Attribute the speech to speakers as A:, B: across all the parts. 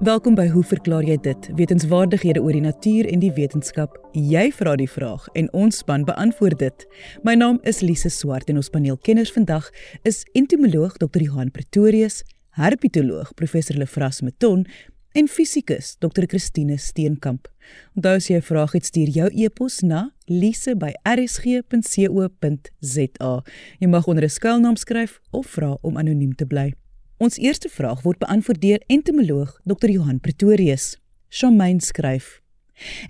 A: Welkom by Hoe verklaar jy dit? Wetenskapwaardighede oor die natuur en die wetenskap. Jy vra die vraag en ons span beantwoord dit. My naam is Lise Swart en ons paneelkenners vandag is entomoloog Dr. Johan Pretorius, herpetoloog Professor Lefras Meton en fisikus Dr. Christine Steenkamp. Onthou as jy 'n vraag het, stuur jou e-pos na lise@rsg.co.za. Jy mag onder 'n skuilnaam skryf of vra om anoniem te bly. Ons eerste vraag word beantwoord deur entomoloog Dr. Johan Pretorius. Shamain skryf: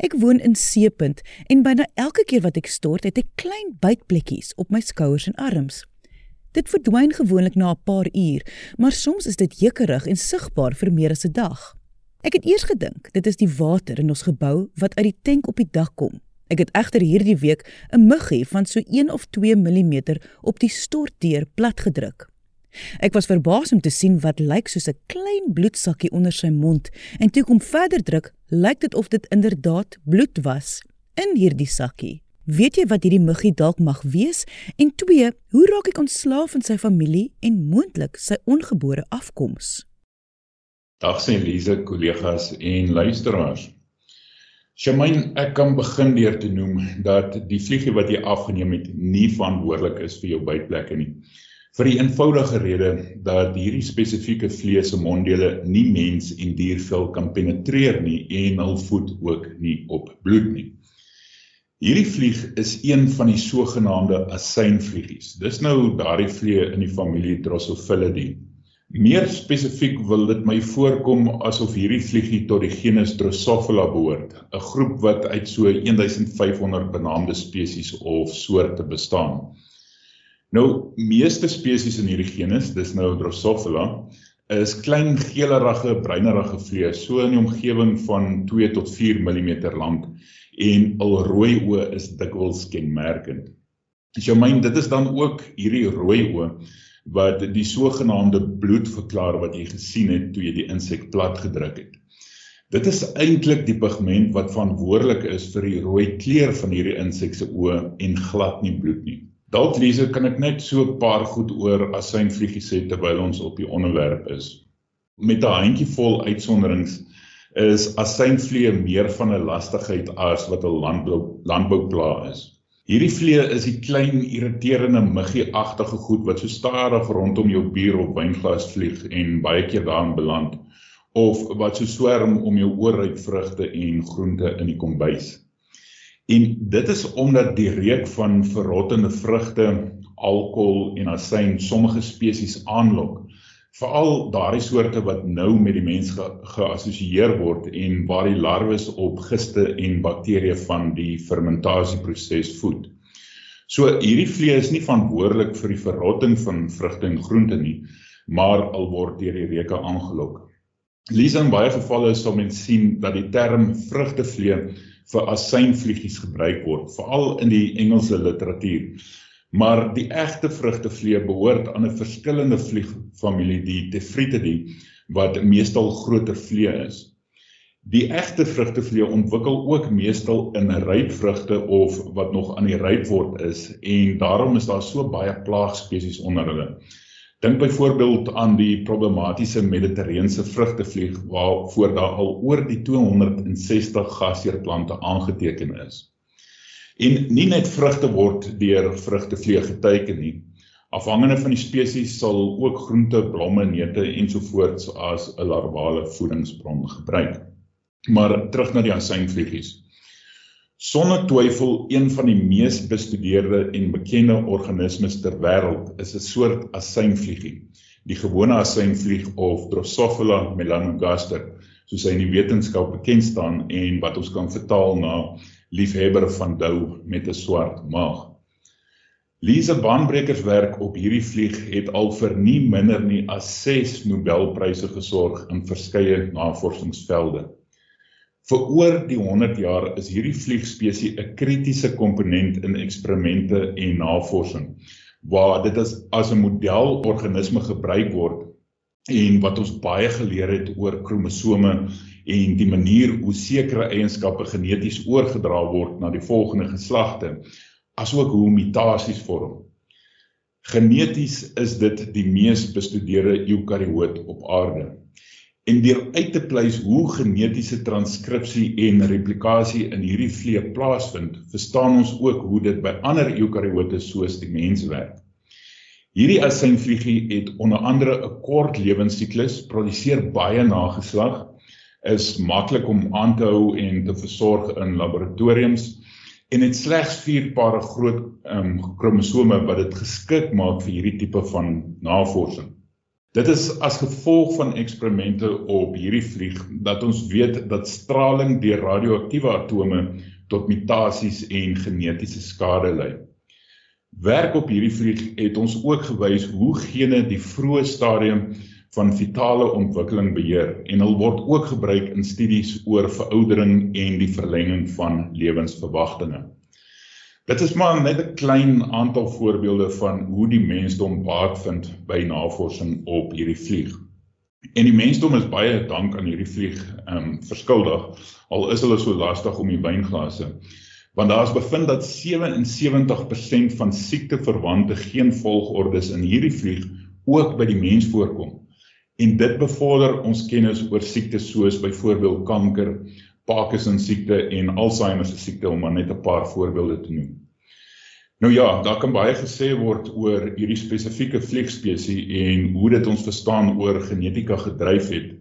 A: Ek woon in Seepunt en byna elke keer wat ek stort, het ek klein bytplekkies op my skouers en arms. Dit verdwyn gewoonlik na 'n paar uur, maar soms is dit jeukerig en sigbaar vir meer as 'n dag. Ek het eers gedink dit is die water in ons gebou wat uit die tank op die dak kom. Ek het egter hierdie week 'n muggie van so 1 of 2 mm op die stortdeur platgedruk. Ek was verbaas om te sien wat lyk soos 'n klein bloedsakkie onder sy mond en toe kom verder druk, lyk dit of dit inderdaad bloed was in hierdie sakkie. Weet jy wat hierdie muggie dalk mag wees? En 2, hoe raak ek ontslaaf van sy familie en moontlik sy ongebore afkoms?
B: Dag sien Lise, kollegas en luisteraars. Shamain, ek kan begin deur te noem dat die vliegie wat jy afgeneem het nie verantwoordelik is vir jou bytplekke nie. Vir die eenvoudige rede dat hierdie spesifieke vlees se monddele nie mens en diervel kan penetreer nie en hul voet ook nie op bloed nie. Hierdie vlieg is een van die sogenaamde asynvliegies. Dis nou daardie vliee in die familie Drosophilidae Meer spesifiek wil dit my voorkom asof hierdie vliegie tot die genus Drosophila behoort, 'n groep wat uit so 1500 benaamde spesies of soorte bestaan. Nou, meeste spesies in hierdie genus, dis nou Drosophila, is klein geelerige, breinerige vlees, so in die omgewing van 2 tot 4 mm lank en al rooi oë is dikwels kenmerkend. As jy meen dit is dan ook hierdie rooi oë wat die sogenaamde bloed verklaar wat jy gesien het toe jy die insek plat gedruk het. Dit is eintlik die pigment wat verantwoordelik is vir die rooi kleur van hierdie insek se oë en glad nie bloed nie. Dalk lees ek kan ek net so 'n paar goed oor asynvliegies sê terwyl ons op die onderwerp is. Met 'n handjie vol uitsonderings is asynvliee meer van 'n lastigheid as wat 'n landbou landboupla is. Hierdie vlee is die klein irriterende muggie-agtige goed wat so stadig rondom jou bier of wynglas vlieg en baie keer daarin beland of wat so swerm om jou oorryk vrugte en groente in die kombuis. En dit is omdat die reuk van verrottende vrugte, alkohol en asyn sommige spesies aanlok veral daardie soorte wat nou met die mens ge geassosieer word en waar die larwes op giste en bakterieë van die fermentasieproses voed. So hierdie vlee is nie verantwoordelik vir die verrotting van vrugte en groente nie, maar al word deur die reuke aangelok. Lees in baie gevalle sal mens sien dat die term vrugtevlee vir asynvliegies gebruik word, veral in die Engelse literatuur. Maar die egte vrugtevlee behoort aan 'n verskillende vliegfamilie, die Tephrididae, wat meestal groter vlee is. Die egte vrugtevlee ontwikkel ook meestal in ryp vrugte of wat nog aan die ryp word is en daarom is daar so baie plaagspesies onder hulle. Dink byvoorbeeld aan die problematiese mediterrane vrugtevlieg waarvoor daar al oor die 260 gasheerplante aangeteken is. En nie net vrugte word deur vrugtevlee geteken nie. Afhangende van die spesies sal ook groente, blomme, neute ensovoorts as 'n larvale voedingsbron gebruik. Maar terug na die asynvliegies. Sonder twyfel een van die mees bestudeerde en bekende organismes ter wêreld is 'n soort asynvliegie, die gewone asynvlieg of Drosophila melanogaster, soos hy in die wetenskap bekend staan en wat ons kan vertaal na liefhebber van dou met 'n swart maag. Lise Baanbrekers werk op hierdie vlieg het al vir nie minder nie as 6 Nobelpryse gesorg in verskeie navorsingsvelde. Vir oor die 100 jaar is hierdie vliegspesie 'n kritiese komponent in eksperimente en navorsing waar dit as as 'n modelorganisme gebruik word en wat ons baie geleer het oor kromosome en die manier hoe sekere eienskappe geneties oorgedra word na die volgende geslagte, asook hoe mutasies vorm. Geneties is dit die mees bestudeerde eukarioot op aarde. En deur uit te pleis hoe genetiese transkripsie en replikasie in hierdie vlee plaasvind, verstaan ons ook hoe dit by ander eukariote soos die mens werk. Hierdie asynvliegie het onder andere 'n kort lewensiklus, produseer baie nageslag, is maklik om aan te hou en te versorg in laboratoriums en het slegs 4 pare groot ehm um, kromosome wat dit geskik maak vir hierdie tipe van navorsing. Dit is as gevolg van eksperimente op hierdie vlieg dat ons weet dat straling deur radioaktiewe atome tot mutasies en genetiese skade lei. Werk op hierdie vlieg het ons ook gewys hoe gene die vroeë stadium van vitale ontwikkeling beheer en hulle word ook gebruik in studies oor veroudering en die verlenging van lewensverwagtinge. Dit is maar net 'n klein aantal voorbeelde van hoe die mensdom baat vind by navorsing op hierdie vlieg. En die mensdom is baie dank aan hierdie vlieg ehm um, verskuldig al is hulle so lastig om die wynglase. Want daar is bevind dat 77% van siekteverwante geen volgordes in hierdie vlieg ook by die mens voorkom en dit bevorder ons kennis oor siektes soos byvoorbeeld kanker, Parkinson siekte en Alzheimer se siekte om maar net 'n paar voorbeelde te noem. Nou ja, daar kan baie gesê word oor hierdie spesifieke vliegspesie en hoe dit ons verstaan oor genetika gedryf het.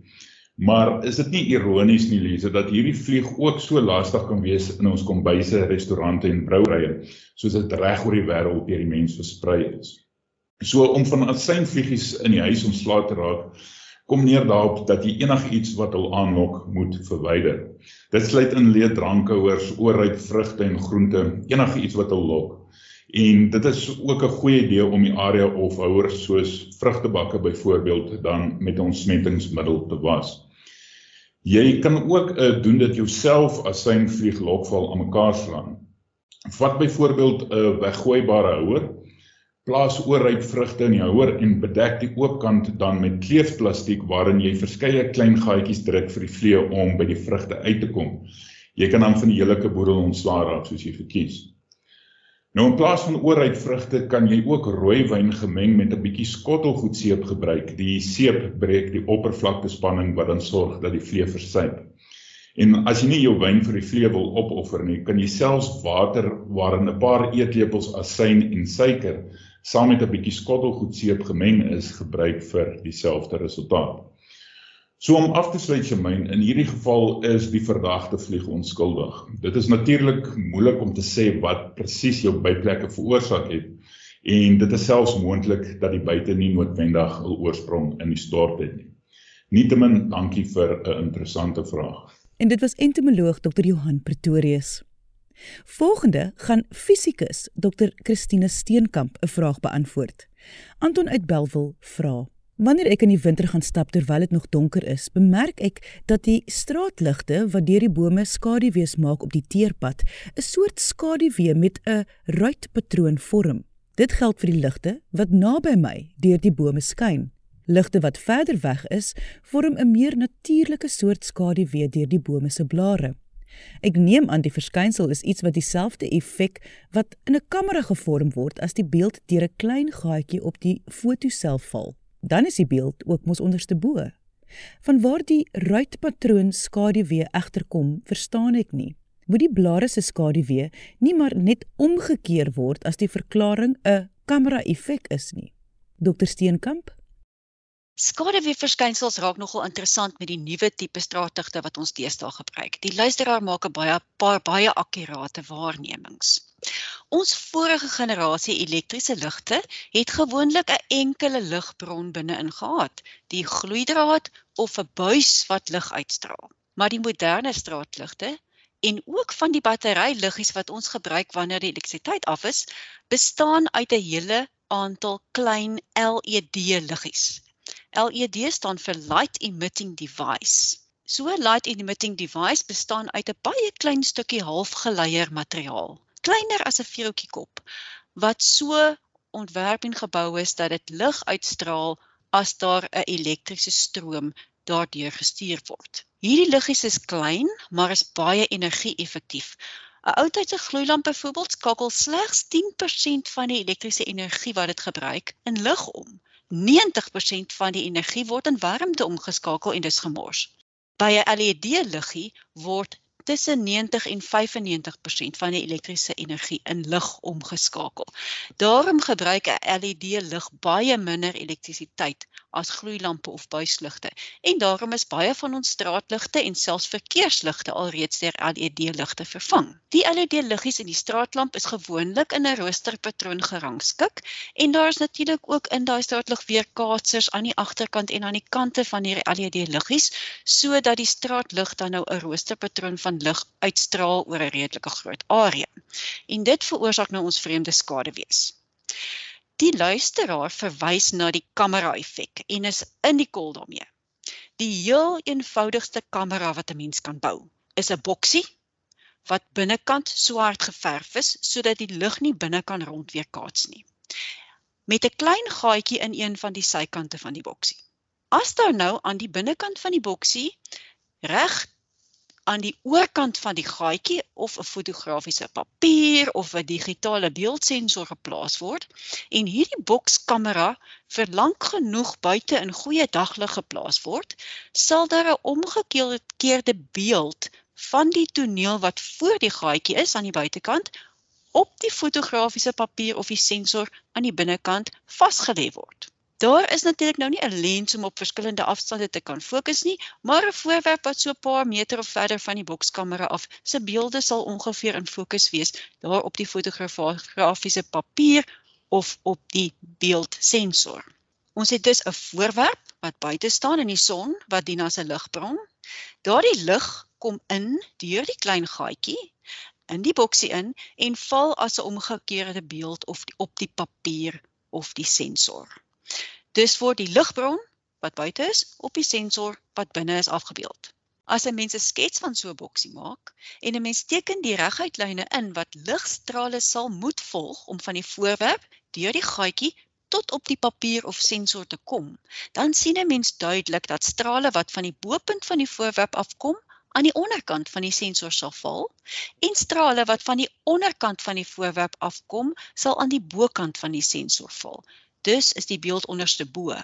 B: Maar is dit nie ironies nie Lise dat hierdie vlieg ook so lastig kan wees in ons kombuise, restaurante en brouerye soos dit reg oor die wêreld deur die mens versprei is. So om van asynvliegies in die huis ontslae te raak, kom neer daarop dat jy enigiets wat hul aanlok moet verwyder. Dit sluit in leë drankhouers, oorryp vrugte en groente, enigiets wat hul lok. En dit is ook 'n goeie idee om die area of houers soos vrugtebakke byvoorbeeld dan met 'n ontsmettingsmiddel te was. Jy kan ook uh, doen dit jouself as synvlieg lokval aan mekaar slaan. Vat byvoorbeeld 'n uh, weggooibare houer plaas oorryp vrugte in die houer en bedek die oopkant dan met kleefplastiek waarin jy verskeie klein gaatjies druk vir die vlee om by die vrugte uit te kom. Jy kan dan van die hele boedel ontslaa raak soos jy verkies. Nou in plaas van oorryp vrugte kan jy ook rooi wyn gemeng met 'n bietjie skottelgoedseep gebruik. Die seep breek die oppervlaktespanning wat dan sorg dat die vlee versuip. En as jy nie jou wyn vir die vlee wil opoffer nie, kan jy selfs water waarin 'n paar eetlepels asyn en suiker saam met 'n bietjie skottelgoedseep gemeng is gebruik vir dieselfde resultaat. So om af te sluit Germain, in hierdie geval is die verdagte vlieg onskuldig. Dit is natuurlik moeilik om te sê wat presies jou byplekke veroorsaak het en dit is selfs moontlik dat die buite nie noodwendig 'n oorsprong in die stort het nie. Nietemin, dankie vir 'n interessante vraag.
A: En dit was entomoloog Dr. Johan Pretorius. Volgende gaan fisikus Dr. Christine Steenkamp 'n vraag beantwoord. Anton uit Belwel vra: Wanneer ek in die winter gaan stap terwyl dit nog donker is, bemerk ek dat die straatligte wat deur die bome skaduwees maak op die teerpad, 'n soort skaduwee met 'n ruitpatroon vorm. Dit geld vir die ligte wat naby my deur die bome skyn. Ligte wat verder weg is, vorm 'n meer natuurlike soort skaduwee deur die bome se blare. Ek neem aan die verskynsel is iets wat dieselfde effek wat in 'n kamera gevorm word as die beeld deur 'n klein gaatjie op die fotoself val. Dan is die beeld ook mos onderste bo. Van waar die ruitpatroon skaduwee egter kom, verstaan ek nie. Moet die blare se skaduwee nie maar net omgekeer word as die verklaring 'n kamera effek is nie. Dr Steenkamp
C: Skaduweeverskynsels raak nogal interessant met die nuwe tipe straatligte wat ons deesdae gebruik. Die luisteraar maak 'n baie paar baie akkurate waarnemings. Ons vorige generasie elektriese ligte het gewoonlik 'n enkele ligbron binne-in gehad, die gloeidraad of 'n buis wat lig uitstraal. Maar die moderne straatligte en ook van die batteryliggies wat ons gebruik wanneer die elektrisiteit af is, bestaan uit 'n hele aantal klein LED-liggies LED staan vir Light Emitting Device. So 'n light emitting device bestaan uit 'n baie klein stukkie halfgeleier materiaal, kleiner as 'n vuurtjiekop, wat so ontwerp en gebou is dat dit lig uitstraal as daar 'n elektriese stroom daardeur gestuur word. Hierdie liggies is klein, maar is baie energie-effektief. 'n Ou tydse gloeilamp byvoorbeeld skakel slegs 10% van die elektriese energie wat dit gebruik in lig om. 90% van die energie word in warmte omgeskakel en dis gemors. By 'n LED liggie word tussen 90 en 95% van die elektriese energie in lig omgeskakel. Daarom gebruik 'n LED lig baie minder elektrisiteit as gloeilampe of buisligte en daarom is baie van ons straatligte en selfs verkeersligte alreeds deur LED ligte vervang. Die LED liggies in die straatlamp is gewoonlik in 'n roosterpatroon gerangskik en daar is natuurlik ook in daai straatlig weerkaatsers aan die agterkant en aan die kante van hierdie LED liggies sodat die straatlig dan nou 'n roosterpatroon van lig uitstraal oor 'n redelike groot area. En dit veroorsaak nou ons vreemde skaduwees. Die luisteraar verwys na die kamera-effek en is in die kol daarmee. Die heel eenvoudigste kamera wat 'n mens kan bou, is 'n boksie wat binnekant swart geverf is sodat die lig nie binne kan rondweerkaats nie. Met 'n klein gaatjie in een van die sykante van die boksie. As daar nou aan die binnekant van die boksie reg aan die oorkant van die gaatjie of 'n fotografiese papier of 'n digitale beeldsensor geplaas word en hierdie bokskamera vir lank genoeg buite in goeie daglig geplaas word, sal daar 'n omgekeerde beeld van die toneel wat voor die gaatjie is aan die buitekant op die fotografiese papier of die sensor aan die binnekant vasgelê word. Daar is natuurlik nou nie 'n lens om op verskillende afstande te kan fokus nie, maar 'n voorwerp wat so 'n paar meter of verder van die bokskamera af se beelde sal ongeveer in fokus wees daar op die fotografiese papier of op die beeldsensor. Ons het dus 'n voorwerp wat buite staan in die son wat dien as 'n ligbron. Daardie lig kom in deur die klein gaatjie in die boksie in en val as 'n omgekeerde beeld of die, op die papier of die sensor. Dus word die ligbron wat buite is op die sensor wat binne is afgebeeld. As 'n mens 'n skets van so 'n boksie maak en 'n mens teken die reguitlyne in wat ligstrale sal moet volg om van die voorwerp deur die gaatjie tot op die papier of sensor te kom, dan sien 'n mens duidelik dat strale wat van die bo-punt van die voorwerp afkom aan die onderkant van die sensor sal val en strale wat van die onderkant van die voorwerp afkom sal aan die bokant van die sensor val. Dus is die beeld onderste bo.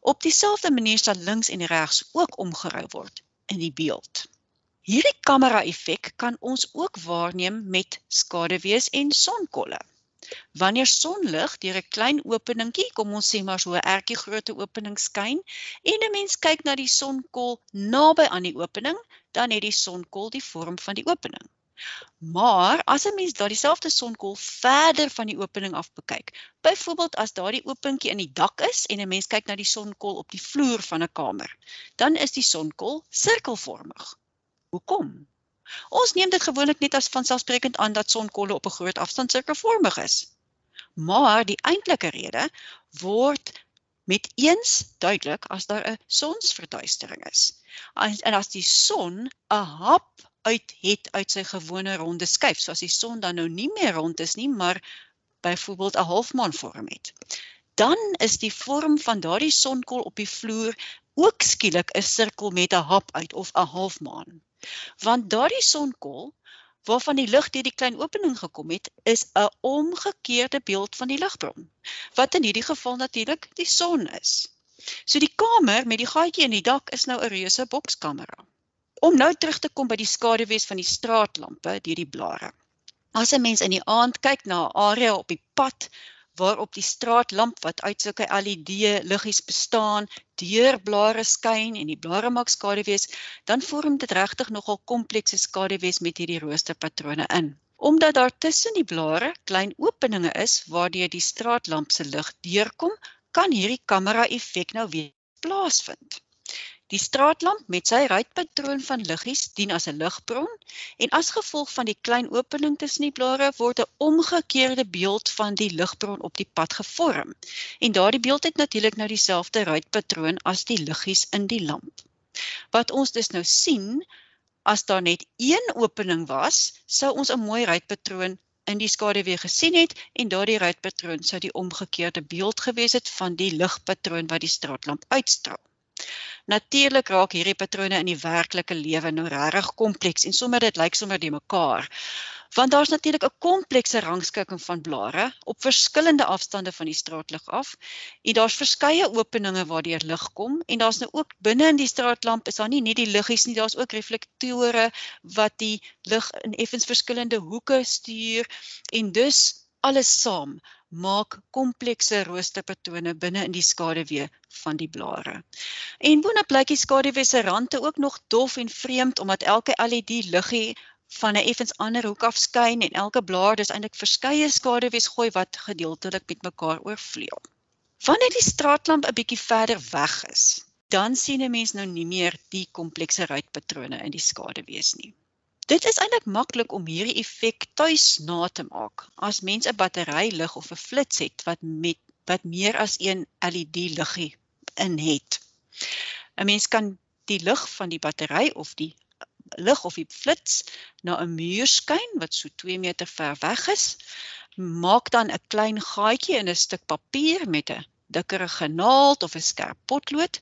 C: Op dieselfde manier sal links en regs ook omgerou word in die beeld. Hierdie kamera-effek kan ons ook waarneem met skaduwees en sonkolle. Wanneer sonlig deur 'n klein openingkie, kom ons sê maar so 'n ertjie grootte opening skyn en 'n mens kyk na die sonkol naby aan die opening, dan het die sonkol die vorm van die opening. Maar as 'n mens daardie selfde sonkol verder van die opening af bekyk, byvoorbeeld as daardie openkie in die dak is en 'n mens kyk na die sonkol op die vloer van 'n kamer, dan is die sonkol sirkelvormig. Hoekom? Ons neem dit gewoonlik net as vanselfsprekend aan dat sonkolle op 'n groot afstand sirkelvormig is. Maar die eintlike rede word met eens duidelik as daar 'n sonsverduistering is. En as die son 'n hap uit het uit sy gewone ronde skyf, soos die son dan nou nie meer rond is nie, maar byvoorbeeld 'n halfmaan vorm het. Dan is die vorm van daardie sonkol op die vloer ook skielik 'n sirkel met 'n hap uit of 'n halfmaan. Want daardie sonkol waarvan die lig deur die klein opening gekom het, is 'n omgekeerde beeld van die ligbron, wat in hierdie geval natuurlik die son is. So die kamer met die gaatjie in die dak is nou 'n reuse bokskamera. Om nou terug te kom by die skaduwees van die straatlampe deur die blare. As 'n mens in die aand kyk na 'n area op die pad waarop die straatlamp wat uit sulke LED liggies bestaan, deur blare skyn en die blare maak skaduwees, dan vorm dit regtig nogal komplekse skaduwees met hierdie roosterpatrone in. Omdat daar tussen die blare klein openinge is waardeur die straatlamp se lig deurkom, kan hierdie kamera-effek nou weer plaasvind. Die straatlamp met sy ruitpatroon van liggies dien as 'n ligbron en as gevolg van die klein opening tussen die blare word 'n omgekeerde beeld van die ligbron op die pad gevorm. En daardie beeld het natuurlik nou dieselfde ruitpatroon as die liggies in die lamp. Wat ons dus nou sien, as daar net een opening was, sou ons 'n mooi ruitpatroon in die skaduwee gesien het en daardie ruitpatroon sou die omgekeerde beeld gewees het van die ligpatroon wat die straatlamp uitstraal. Natuurlik raak hierdie patrone in die werklike lewe nou regtig kompleks en sommer dit lyk sommer die mekaar. Want daar's natuurlik 'n komplekse rangskikking van blare op verskillende afstande van die straatlig af. En daar's verskeie openinge waardeur lig kom en daar's nou ook binne in die straatlamp is daar nie net die liggies nie, daar's ook reflektore wat die lig in effens verskillende hoeke stuur en dus alles saam maak komplekse roosterpatrone binne in die skaduwee van die blare. En boonop blyk die skaduwee se rande ook nog dof en vreemd omdat elke LED liggie van 'n effens ander hoek af skyn en elke blaar dis eintlik verskeie skaduwees gooi wat gedeeltelik met mekaar oorvleuel. Wanneer die straatlamp 'n bietjie verder weg is, dan sien 'n mens nou nie meer die komplekse ruitpatrone in die skaduwees nie. Dit is eintlik maklik om hierdie effek tuis na te maak as mens 'n battery lig of 'n flits het wat met wat meer as een LED liggie in het. 'n Mens kan die lig van die battery of die lig of die flits na 'n muur skyn wat so 2 meter ver weg is, maak dan 'n klein gaatjie in 'n stuk papier met 'n dikkerige naald of 'n skerp potlood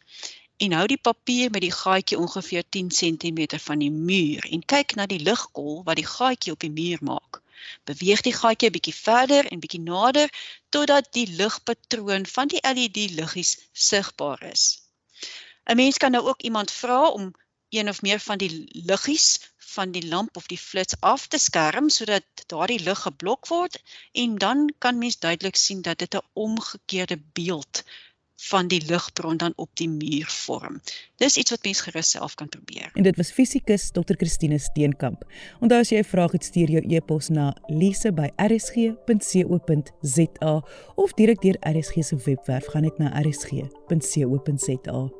C: en hou die papier met die gaatjie ongeveer 10 cm van die muur en kyk na die ligkol wat die gaatjie op die muur maak. Beweeg die gaatjie 'n bietjie verder en bietjie nader totdat die ligpatroon van die LED liggies sigbaar is. 'n Mens kan nou ook iemand vra om een of meer van die liggies van die lamp of die flits af te skerm sodat daardie lig geblok word en dan kan mens duidelik sien dat dit 'n omgekeerde beeld van die ligbron dan op die muur vorm. Dis iets wat mens gerus self kan probeer.
A: En dit was fisikus Dr. Christine Steenkamp. Onthou as jy 'n vraag het, stuur jou e-pos na lise@rsg.co.za of direk deur RSG se webwerf gaan net na rsg.co.za.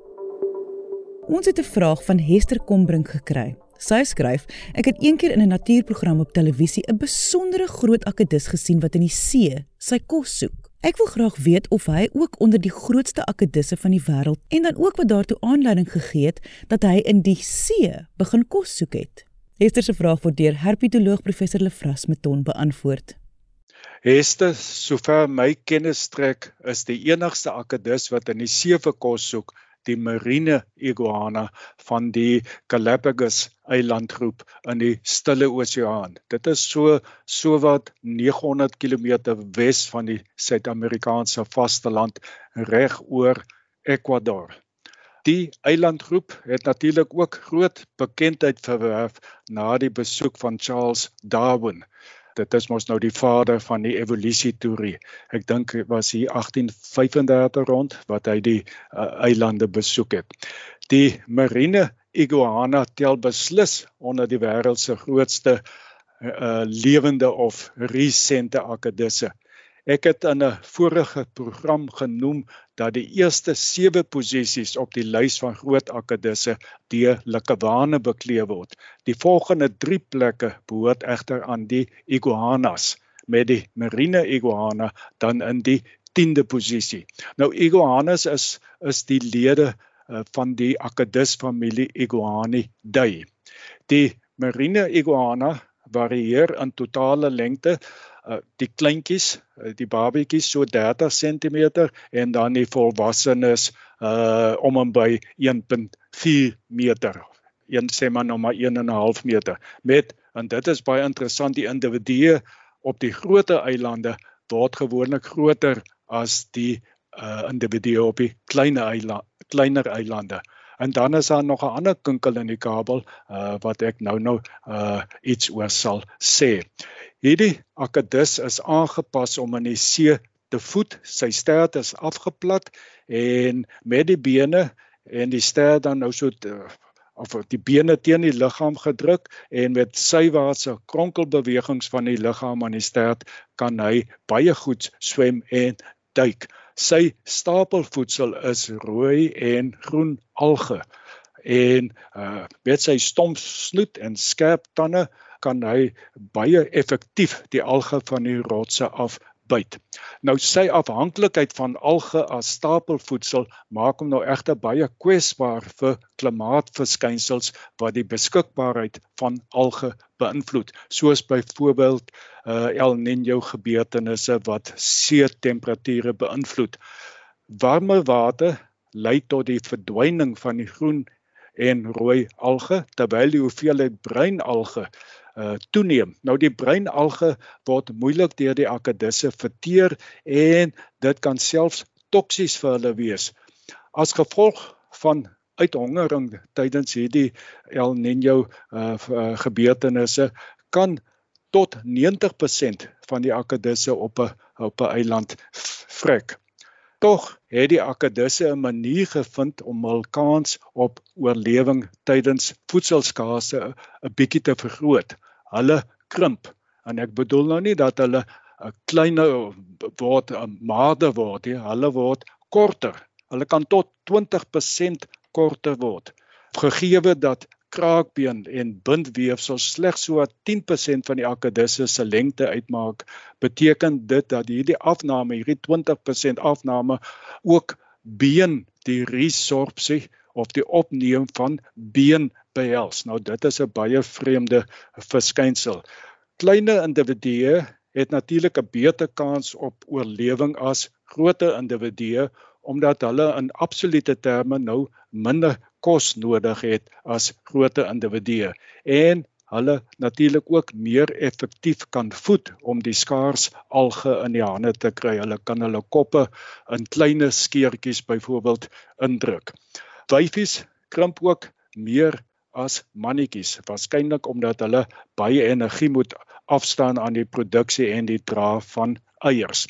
A: Ons het 'n vraag van Hester Kombrink gekry. Sy skryf: "Ek het eendag in 'n natuurprogram op televisie 'n besondere groot akedus gesien wat in die see sy kos soek. Ek wil graag weet of hy ook onder die grootste akedusse van die wêreld en dan ook wat daartoe aanleiding gegee het dat hy in die see begin kos soek het." Hester se vraag word deur herpetoloog professor Lefras Meton beantwoord.
D: Hester, sover my kennis strek, is die enigste akedus wat in die see vir kos soek die marine iguana van die Galapagos eilandgroep in die Stille Oseaan. Dit is so so wat 900 km wes van die Suid-Amerikaanse vasteland reg oor Ecuador. Die eilandgroep het natuurlik ook groot bekendheid verwerf na die besoek van Charles Darwin dit is mos nou die vader van die evolusie teorie. Ek dink dit was hier 1835 rond wat hy die uh, eilande besoek het. Die marine iguana tel beslis onder die wêreld se grootste uh, lewende of resente akedisse. Ek het in 'n vorige program genoem dat die eerste 7 posisies op die lys van groot akedisse deur likewane bekleed word. Die volgende 3 plekke behoort egter aan die iguanas met die marine iguana dan in die 10de posisie. Nou iguanas is is die lede uh, van die akedus familie Iguanidae. Die marine iguana varieer in totale lengte uh, die kleintjies, uh, die babatjies so 30 cm en dan die volwassenes uh om en by 1.4 meter. Een sê maar nou maar 1 en 'n half meter. Met en dit is baie interessant die individue op die groter eilande word gewoonlik groter as die uh individue op die kleiner eilande kleiner eilande. En dan is daar nog 'n ander kinkel in die kabel uh wat ek nou nou uh iets oor sal sê. Hierdie akedus is aangepas om in die see te voed. Sy stert is afgeplat en met die bene en die stert dan nou so te, of die bene teen die liggaam gedruk en met sywaartse kronkelbewegings van die liggaam aan die stert kan hy baie goed swem en duik. Sy stapelvoedsel is rooi en groen alge en uh met sy stomp snoet en skerp tande kan hy baie effektief die alge van die rotse afbyt. Nou sy afhanklikheid van alge as stapelvoedsel maak hom nou egter baie kwesbaar vir klimaatsverskynsels wat die beskikbaarheid van alge beïnvloed, soos byvoorbeeld uh, El Niño gebeurtenisse wat see temperature beïnvloed. Warmer water lei tot die verdwyning van die groen en rooi alge terwyl die hoeveelheid bruin alge uh toeneem. Nou die bruin alge word moeilik deur die akedisse verteer en dit kan selfs toksies vir hulle wees. As gevolg van uithongering tydens hierdie El Niño uh, uh gebeurtenisse kan tot 90% van die akedisse op 'n op 'n eiland vrek. Tog het die akedisse 'n manier gevind om hul kans op oorlewing tydens voedselskaarste 'n bietjie te vergroot. Hulle krimp en ek bedoel nou nie dat hulle 'n kleiner word, 'n maarder word nie, hulle word korter. Hulle kan tot 20% korter word. Gegee dat kraakbeen en bindweefsel slegs so 10% van die akedisse se lengte uitmaak, beteken dit dat hierdie afname, hierdie 20% afname ook been die resorpsie of die opneem van been behels. Nou dit is 'n baie vreemde verskynsel. Kleiner individue het natuurlik 'n beter kans op oorlewing as groter individue omdat hulle in absolute terme nou minder kos nodig het as groter individue en hulle natuurlik ook meer effektief kan voed om die skaars alge in die hande te kry. Hulle kan hulle koppe in klein skeertjies byvoorbeeld indruk. Wyfies krimp ook meer as mannetjies, waarskynlik omdat hulle baie energie moet afstaan aan die produksie en die dra van eiers.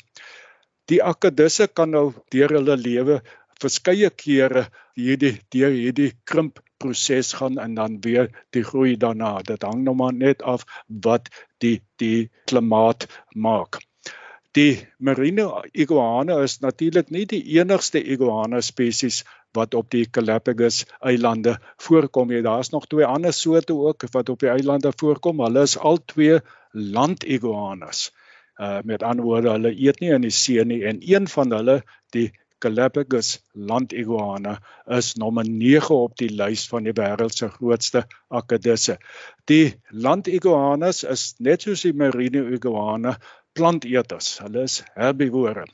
D: Die akedisse kan nou deur hulle lewe verskeie kere hierdie deur hierdie krimp proses gaan en dan weer die groei daarna. Dit hang nou maar net af wat die die klimaat maak. Die marine iguana is natuurlik nie die enigste iguana spesies wat op die Galapagos eilande voorkom nie. Daar's nog twee ander soorte ook wat op die eilande voorkom. Hulle is al twee land iguanas. Uh met ander woorde, hulle eet nie in die see nie en een van hulle, die Galapagos landiguana, is nommer 9 op die lys van die wêreld se grootste akedisse. Die landiguanas is net soos die marine iguana planteters. Hulle is herbivore.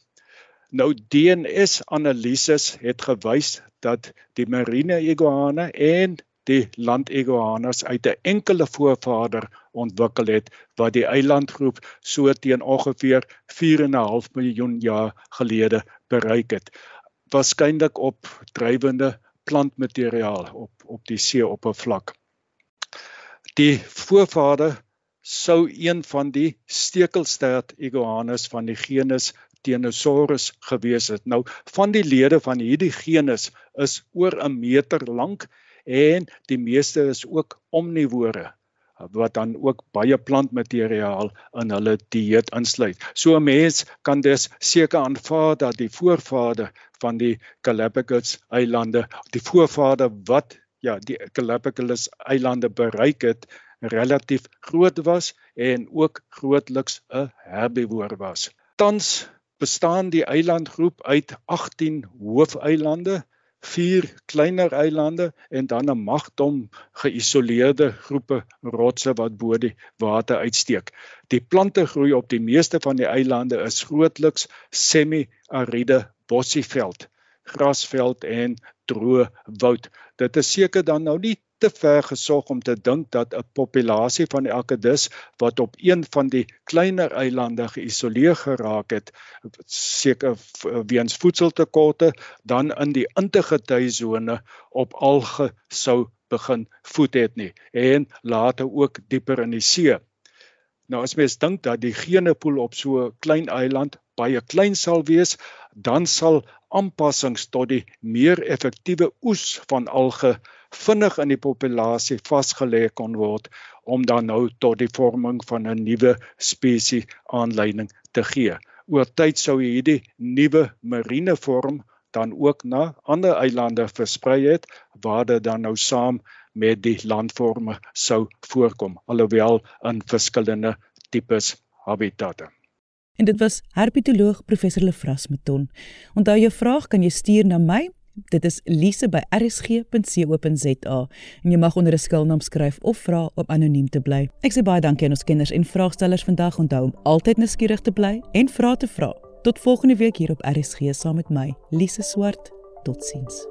D: Nou DNA-analises het gewys dat die marine iguana en die landiguanas uit 'n enkele voorvader ontwikkel het wat die eilandgroep so teen ongeveer 4.5 miljoen jaar gelede bereik het. Waarskynlik op drywende plantmateriaal op op die seeoppervlak. Die voorvader sou een van die stekelstert iguanas van die genus Tyrannosaurus gewees het. Nou van die lede van hierdie genus is oor 'n meter lank en die meeste is ook omnivore wat dan ook baie plantmateriaal in hulle dieet insluit. So 'n mens kan dus seker aanvaar dat die voorvader van die Galapagos eilande, die voorvader wat ja, die Galapagos eilande bereik het, relatief groot was en ook grootliks 'n herbivore was. Tans bestaan die eilandgroep uit 18 hoofeilande vier kleiner eilande en dan 'n magdom geïsoleerde groepe rotse wat bo die water uitsteek. Die plante groei op die meeste van die eilande is grootliks semi-ariede bossieveld, grasveld en droë woud. Dit is seker dan nou nie te ver gesog om te dink dat 'n populasie van die akedus wat op een van die kleiner eilande geïsoleer geraak het, seker weens voedseltekorte dan in die integriteitsone op alge sou begin voed het nie en later ook dieper in die see. Nou as mens dink dat die genepool op so 'n klein eiland baie klein sal wees, dan sal aanpassings tot die meer effektiewe oes van alge vinnig in die populasie vasgelê kon word om dan nou tot die vorming van 'n nuwe spesies aanleiding te gee. Oor tyd sou hierdie nuwe marine vorm dan ook na ander eilande versprei het waar dit dan nou saam met die landforme sou voorkom alhoewel in verskillende tipes habitatte.
A: En dit was herpetoloog professor Lefras Meton. Onthou jou vraag kan jy stuur na my Dit is lise@rsg.co.za en jy mag onder 'n skuilnaam skryf of vra om anoniem te bly. Ek sê baie dankie aan ons kenners en vraagstellers vandag. Onthou om altyd nuuskierig te bly en vra te vra. Tot volgende week hier op RSG saam met my, Lise Swart. Totsiens.